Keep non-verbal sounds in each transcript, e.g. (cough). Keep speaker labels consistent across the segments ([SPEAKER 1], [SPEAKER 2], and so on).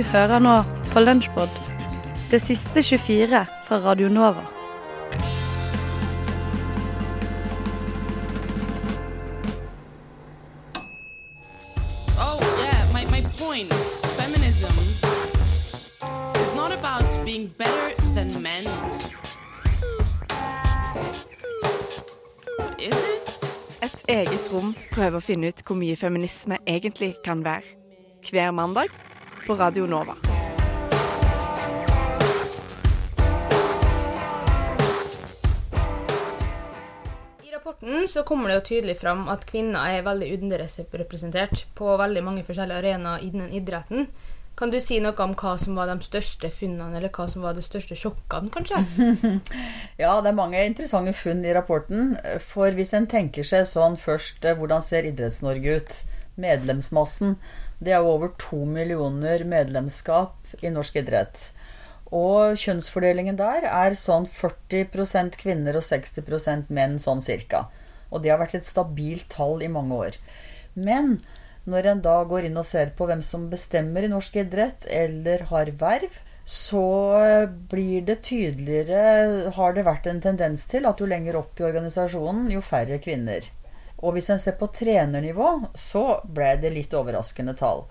[SPEAKER 1] Du hører nå på Lunsjpod, det siste 24 fra Radio Nova.
[SPEAKER 2] Oh, yeah, my, my point. Feminism is not about being better than men. Is it?
[SPEAKER 3] Et eget rom prøver å finne ut hvor mye feminisme egentlig kan være. Hver mandag på Radio Nova.
[SPEAKER 4] I rapporten så kommer det jo tydelig fram at kvinner er veldig underrepresentert på veldig mange forskjellige arenaer innen idretten. Kan du si noe om hva som var de største funnene, eller hva som var de største sjokkene, kanskje? (laughs)
[SPEAKER 5] Ja, det er mange interessante funn i rapporten. For hvis en tenker seg sånn først eh, Hvordan ser Idretts-Norge ut? Medlemsmassen. Det er jo over to millioner medlemskap i norsk idrett. Og kjønnsfordelingen der er sånn 40% kvinner og 60% menn, sånn cirka. Og det har vært et stabilt tall i mange år. Men når en da går inn og ser på hvem som bestemmer i norsk idrett, eller har verv, så blir det tydeligere Har det vært en tendens til at jo lenger opp i organisasjonen, jo færre kvinner. Og hvis en ser på trenernivå, så ble det litt overraskende tall.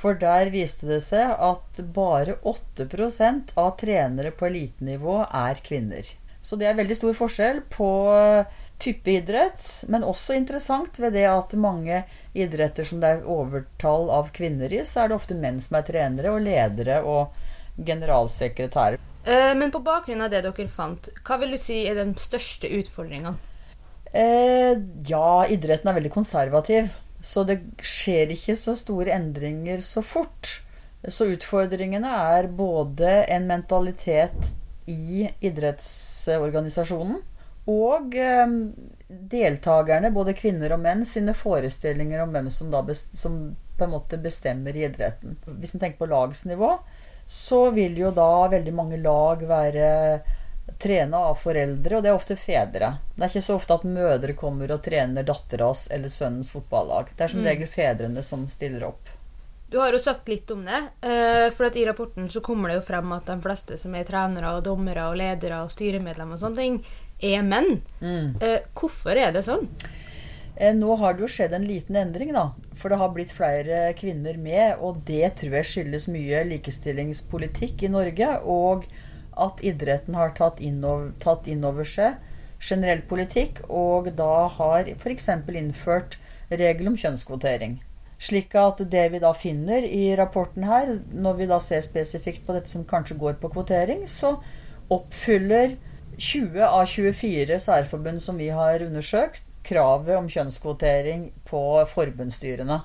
[SPEAKER 5] For der viste det seg at bare 8% av trenere på elitenivå er kvinner. Så det er veldig stor forskjell på type idrett, men også interessant ved det at mange idretter som det er overtall av kvinner i, så er det ofte menn som er trenere og ledere og generalsekretærer.
[SPEAKER 4] Eh, Men på bakgrunn av det dere fant, hva vil du si er de største utfordringene?
[SPEAKER 5] Eh, ja, idretten er veldig konservativ, så det skjer ikke så store endringer så fort. Så utfordringene er både en mentalitet i idrettsorganisasjonen og eh, deltakerne, både kvinner og menn, sine forestillinger om hvem som, da som på en måte bestemmer i idretten. Hvis en tenker på lagsnivå, så vil jo da veldig mange lag være trena av foreldre, og det er ofte fedre. Det er ikke så ofte at mødre kommer og trener datteras eller sønnens fotballag. Det er som regel fedrene som stiller opp.
[SPEAKER 4] Du har jo sagt litt om det, eh, for at i rapporten så kommer det jo frem at de fleste som er trenere og dommere og ledere og styremedlemmer og sånne ting, er menn. Mm. Hvorfor er det sånn?
[SPEAKER 5] Eh, Nå har det jo skjedd en liten endring, da. For det har blitt flere kvinner med, og det tror jeg skyldes mye likestillingspolitikk i Norge. Og at idretten har tatt inn over, seg generell politikk, og da har f.eks. innført regel om kjønnskvotering. Slik at det vi da finner i rapporten her, når vi da ser spesifikt på dette som kanskje går på kvotering, så oppfyller 20 av 24 særforbund som vi har undersøkt, kravet om kjønnskvotering på forbundsstyrene.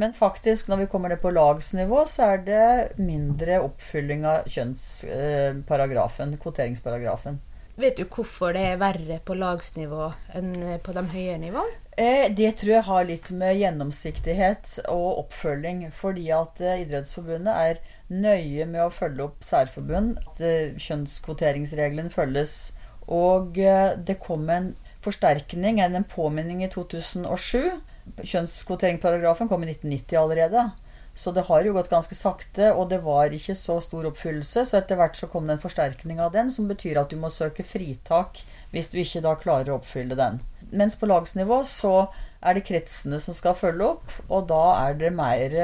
[SPEAKER 5] Men faktisk, når vi kommer ned på lagsnivå, så er det mindre oppfylling av kjønnsparagrafen, kvoteringsparagrafen.
[SPEAKER 4] Vet du hvorfor det er verre på lagsnivå enn på de høye nivåene?
[SPEAKER 5] Eh, Det tror jeg har litt med gjennomsiktighet og oppfølging. Fordi at eh, Idrettsforbundet er nøye med å følge opp særforbund. At eh, kjønnskvoteringsregelen følges. Og det kom en forsterkning, en påminning i 2007. Kjønnskvoteringsparagrafen kom i 1990 allerede. Så det har jo gått ganske sakte, og det var ikke så stor oppfyllelse. Så etter hvert så kom det en forsterkning av den, som betyr at du må søke fritak hvis du ikke da klarer å oppfylle den. Mens på lagsnivå så er det kretsene som skal følge opp, og da er det mer,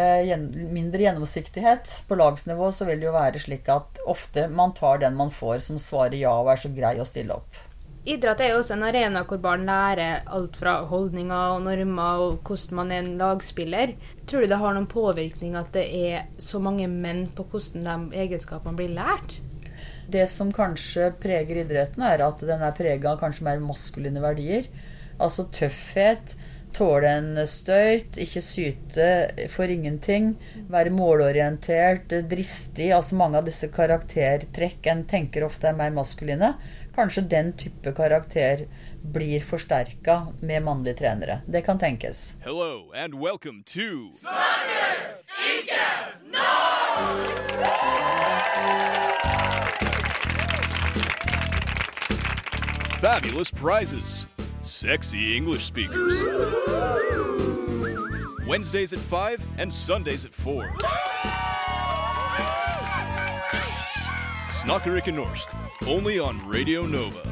[SPEAKER 5] mindre gjennomsiktighet. På lagsnivå så vil det jo være slik at ofte man tar den man får som svarer ja og er så grei å stille opp.
[SPEAKER 4] Idrett er jo også en arena hvor barn lærer alt fra holdninger og normer og hvordan man er en lagspiller. Tror du det har noen påvirkning at det er så mange menn på hvordan de egenskapene blir lært?
[SPEAKER 5] Det som kanskje preger idretten, er at den er prega av kanskje mer maskuline verdier. Altså tøffhet, tåle en støyt, ikke syte for ingenting, være målorientert, dristig. Altså mange av disse karaktertrekk en tenker ofte er mer maskuline. Kanskje den type karakter blir forsterka med mannlige trenere. Det kan tenkes.
[SPEAKER 6] Hello and welcome to Snakker ikke norsk! Fabulous prizes. Sexy English speakers. Wednesdays at 5 and Sundays at 4. Snakkerik Norsk, only on Radio Nova.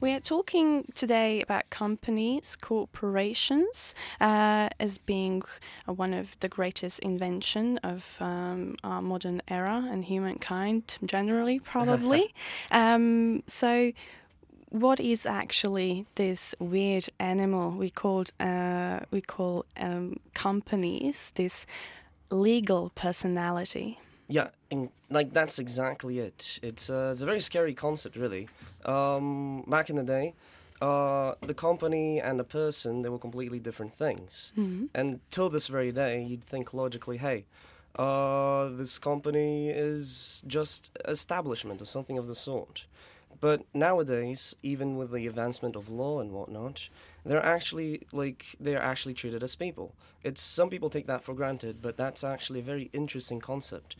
[SPEAKER 1] We are talking today about companies, corporations, uh, as being uh, one of the greatest invention of um, our modern era and humankind generally, probably. (laughs) um, so, what is actually this weird animal we called uh, we call um, companies? This legal personality.
[SPEAKER 7] Yeah, like that's exactly it. It's uh, it's a very scary concept, really. Um, back in the day, uh, the company and the person they were completely different things. And till this very day, you'd think logically, hey, uh, this company is just establishment or something of the sort. But nowadays, even with the advancement of law and whatnot, they're actually like they're actually treated as people. It's some people take that for granted, but that's actually a very interesting concept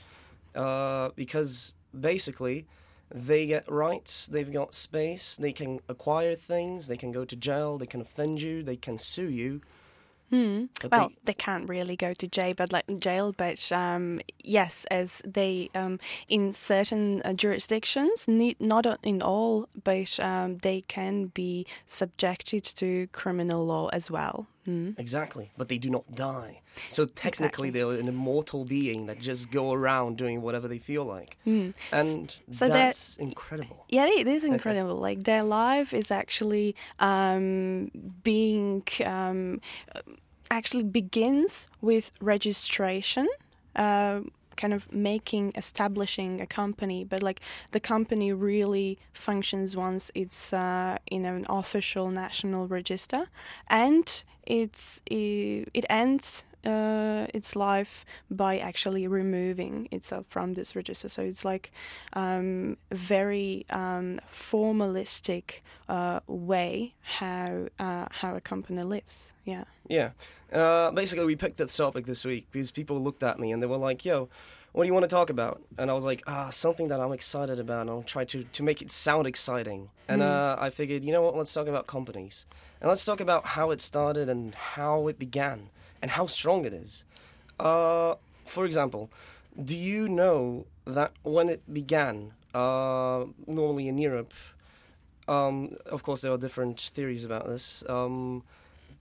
[SPEAKER 7] uh, because basically they get rights, they've got space, they can acquire things, they can go to jail, they can offend you, they can sue you. But
[SPEAKER 1] Well,
[SPEAKER 7] they-
[SPEAKER 1] they can't really go to jail, but like jail, but um, yes, as they um, in certain uh, jurisdictions, ne- not in all, but um, they can be subjected to criminal law as well. Mm.
[SPEAKER 7] Exactly, but they do not die. So technically, they're an immortal being that just go around doing whatever they feel like, and
[SPEAKER 1] Hmm. So
[SPEAKER 7] that's incredible.
[SPEAKER 1] Yeah, it is incredible. like their life is actually um, being um, actually begins with registration. Uh, kind of making establishing a company but like the company really functions once it's uh, in an official national register. And it's it, it ends uh, its life by actually removing itself from this register. So it's like um, a very um, formalistic uh, way how uh, how a company lives. Yeah.
[SPEAKER 7] Yeah. Uh, basically, we picked this topic this week because people looked at me and they were like, yo, what do you want to talk about? And I was like, ah, something that I'm excited about. And I'll try to, to make it sound exciting. And uh, I figured, you know what, let's talk about companies. And let's talk about how it started and how it began and how strong it is. Uh, for example, do you know that when it began, uh, normally in Europe, um, of course, there are different theories about this. Um,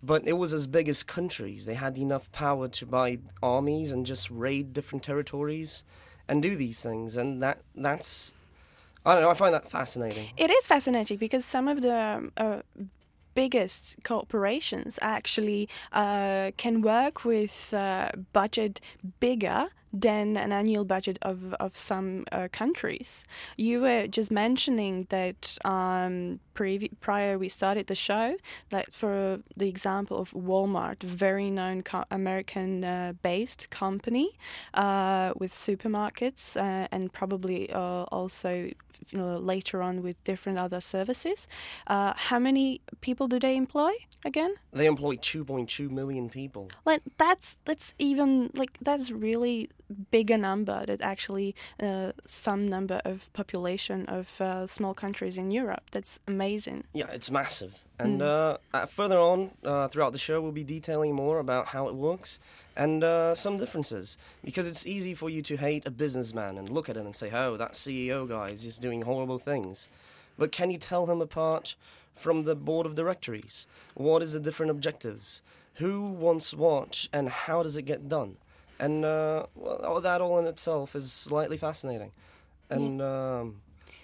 [SPEAKER 7] but it was as big as countries. They had enough power to buy armies and just raid different territories and do these things. And that that's I don't know. I find that fascinating.
[SPEAKER 1] It is fascinating because some of the um, uh, biggest corporations actually uh, can work with uh, budget bigger than an annual budget of, of some uh, countries. You were just mentioning that um, prior we started the show, like for the example of Walmart, very known co- American uh, based company uh, with supermarkets uh, and probably uh, also you know, later on with different other services. Uh, how many people do they employ again?
[SPEAKER 7] They employ 2.2 million people.
[SPEAKER 1] Like that's that's even like that's really bigger number that actually uh, some number of population of uh, small countries in Europe. That's amazing.
[SPEAKER 7] Yeah, it's massive. And uh, uh, further on uh, throughout the show, we'll be detailing more about how it works and uh, some differences. Because it's easy for you to hate a businessman and look at him and say, oh, that CEO guy is just doing horrible things. But can you tell him apart from the board of directories? What is the different objectives? Who wants what and how does it get done? And uh, well, that all in itself is slightly fascinating. And um,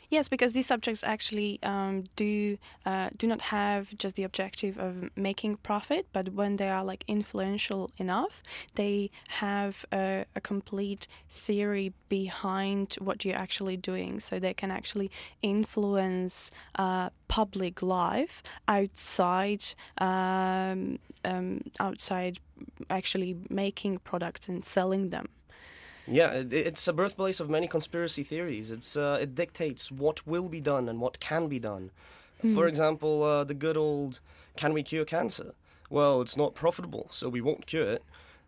[SPEAKER 1] Yes, because these subjects actually um, do uh, do not have just the objective of making profit, but when they are like influential enough, they have a, a complete theory behind what you're actually doing. So they can actually influence uh, public life outside um, um, outside actually making products and selling them.
[SPEAKER 7] Yeah, it, it's a birthplace of many conspiracy theories. It's uh, it dictates what will be done and what can be done. For example, uh, the good old "Can we cure cancer?" Well, it's not profitable, so we won't cure it,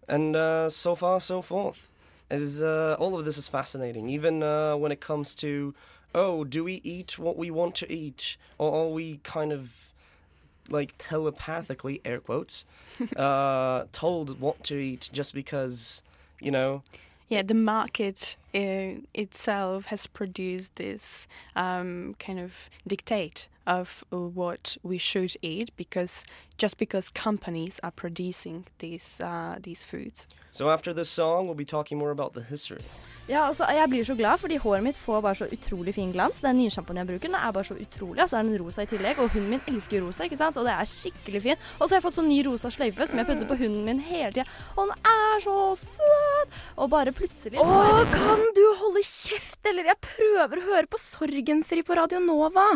[SPEAKER 7] and uh, so far so forth. Is uh, all of this is fascinating. Even uh, when it comes to, oh, do we eat what we want to eat, or are we kind of like telepathically, air quotes, (laughs) uh, told what to eat just because you know.
[SPEAKER 1] Yeah, the market uh, itself has produced this um, kind of dictate of what we should eat because just because companies are producing these uh, these foods.
[SPEAKER 7] So after this song, we'll be talking more about the history.
[SPEAKER 8] Ja, altså, Jeg blir så glad, fordi håret mitt får bare så utrolig fin glans. Den nye sjampoen jeg bruker, den er bare så utrolig. Og så er den rosa i tillegg. Og hunden min elsker rosa, ikke sant. Og det er skikkelig fin. Og så har jeg fått sånn ny rosa sløyfe som jeg putter på hunden min hele tida. Og den er så søt! Og bare plutselig så
[SPEAKER 9] Å, kan du holde kjeft, eller? Jeg prøver å høre på Sorgenfri på Radio Nova.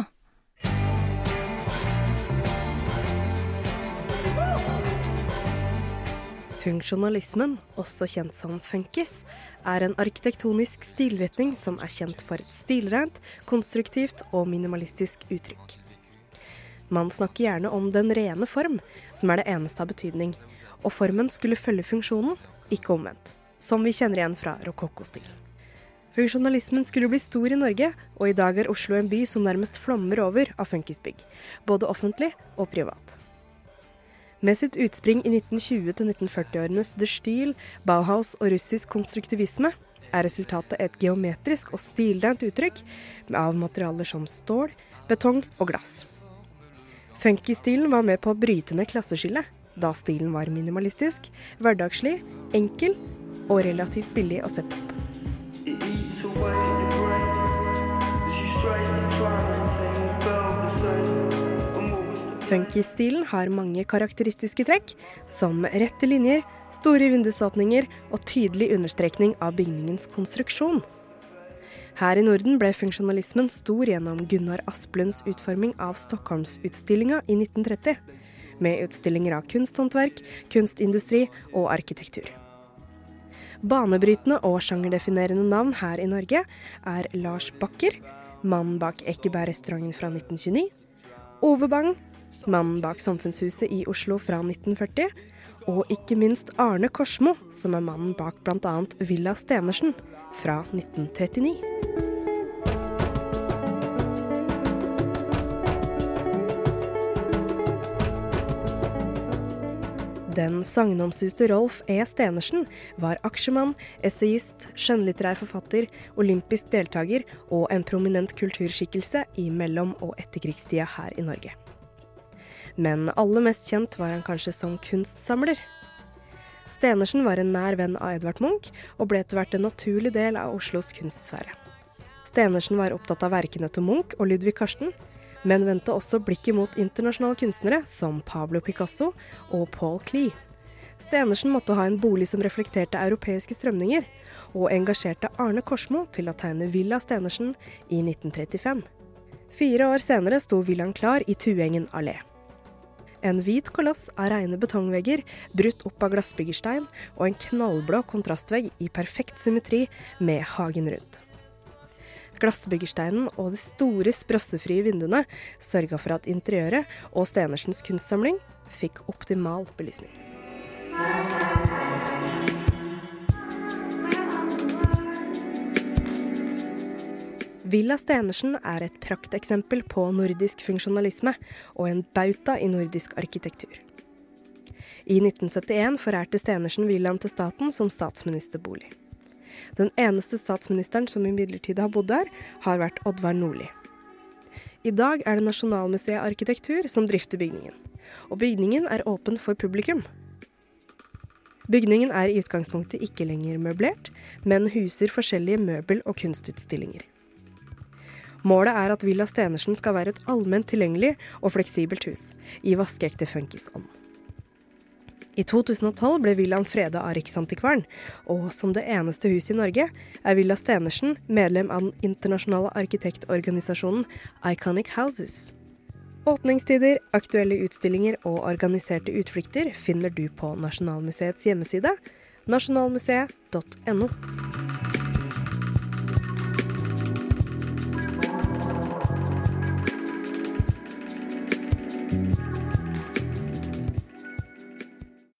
[SPEAKER 10] Funksjonalismen, også kjent som funkis, er en arkitektonisk stilretning som er kjent for et stilrent, konstruktivt og minimalistisk uttrykk. Man snakker gjerne om den rene form, som er det eneste av betydning, og formen skulle følge funksjonen, ikke omvendt, som vi kjenner igjen fra rokokkostil. Funksjonalismen skulle bli stor i Norge, og i dag er Oslo en by som nærmest flommer over av funkisbygg, både offentlig og privat. Med sitt utspring i 1920- til 1940-årenes The Stil, Bauhaus og russisk konstruktivisme er resultatet et geometrisk og stilrent uttrykk av materialer som stål, betong og glass. Funky-stilen var med på å bryte ned klasseskillet, da stilen var minimalistisk, hverdagslig, enkel og relativt billig å sette opp. Funky-stilen har mange karakteristiske trekk, som rette linjer, store vindusåpninger og tydelig understrekning av bygningens konstruksjon. Her i Norden ble funksjonalismen stor gjennom Gunnar Asplunds utforming av Stockholmsutstillinga i 1930, med utstillinger av kunsthåndverk, kunstindustri og arkitektur. Banebrytende og sjangerdefinerende navn her i Norge er Lars Bakker, mannen bak Ekeberg-restauranten fra 1929, Ove Bang, mannen bak Samfunnshuset i Oslo fra 1940, og ikke minst Arne Korsmo, som er mannen bak bl.a. Villa Stenersen fra 1939. Den sagnomsuste Rolf E. Stenersen var aksjemann, essayist, skjønnlitterær forfatter, olympisk deltaker og en prominent kulturskikkelse i mellom- og etterkrigstida her i Norge. Men aller mest kjent var han kanskje som kunstsamler. Stenersen var en nær venn av Edvard Munch, og ble etter hvert en naturlig del av Oslos kunstsfære. Stenersen var opptatt av verkene til Munch og Ludvig Karsten, men vendte også blikket mot internasjonale kunstnere som Pablo Picasso og Paul Klee. Stenersen måtte ha en bolig som reflekterte europeiske strømninger, og engasjerte Arne Korsmo til å tegne Villa Stenersen i 1935. Fire år senere sto villaen klar i Tuengen allé. En hvit koloss av reine betongvegger, brutt opp av glassbyggerstein, og en knallblå kontrastvegg i perfekt symmetri med hagen rundt. Glassbyggersteinen og de store, sprossefrie vinduene sørga for at interiøret og Stenersens kunstsamling fikk optimal belysning. Villa Stenersen er et prakteksempel på nordisk funksjonalisme og en bauta i nordisk arkitektur. I 1971 forærte Stenersen villaen til staten som statsministerbolig. Den eneste statsministeren som imidlertid har bodd der, har vært Oddvar Nordli. I dag er det Nasjonalmuseet Arkitektur som drifter bygningen, og bygningen er åpen for publikum. Bygningen er i utgangspunktet ikke lenger møblert, men huser forskjellige møbel- og kunstutstillinger. Målet er at Villa Stenersen skal være et allment tilgjengelig og fleksibelt hus, i vaskeekte funkisånd. I 2012 ble villaen freda av Riksantikvaren, og som det eneste huset i Norge er Villa Stenersen medlem av den internasjonale arkitektorganisasjonen Iconic Houses. Åpningstider, aktuelle utstillinger og organiserte utflukter finner du på Nasjonalmuseets hjemmeside nasjonalmuseet.no.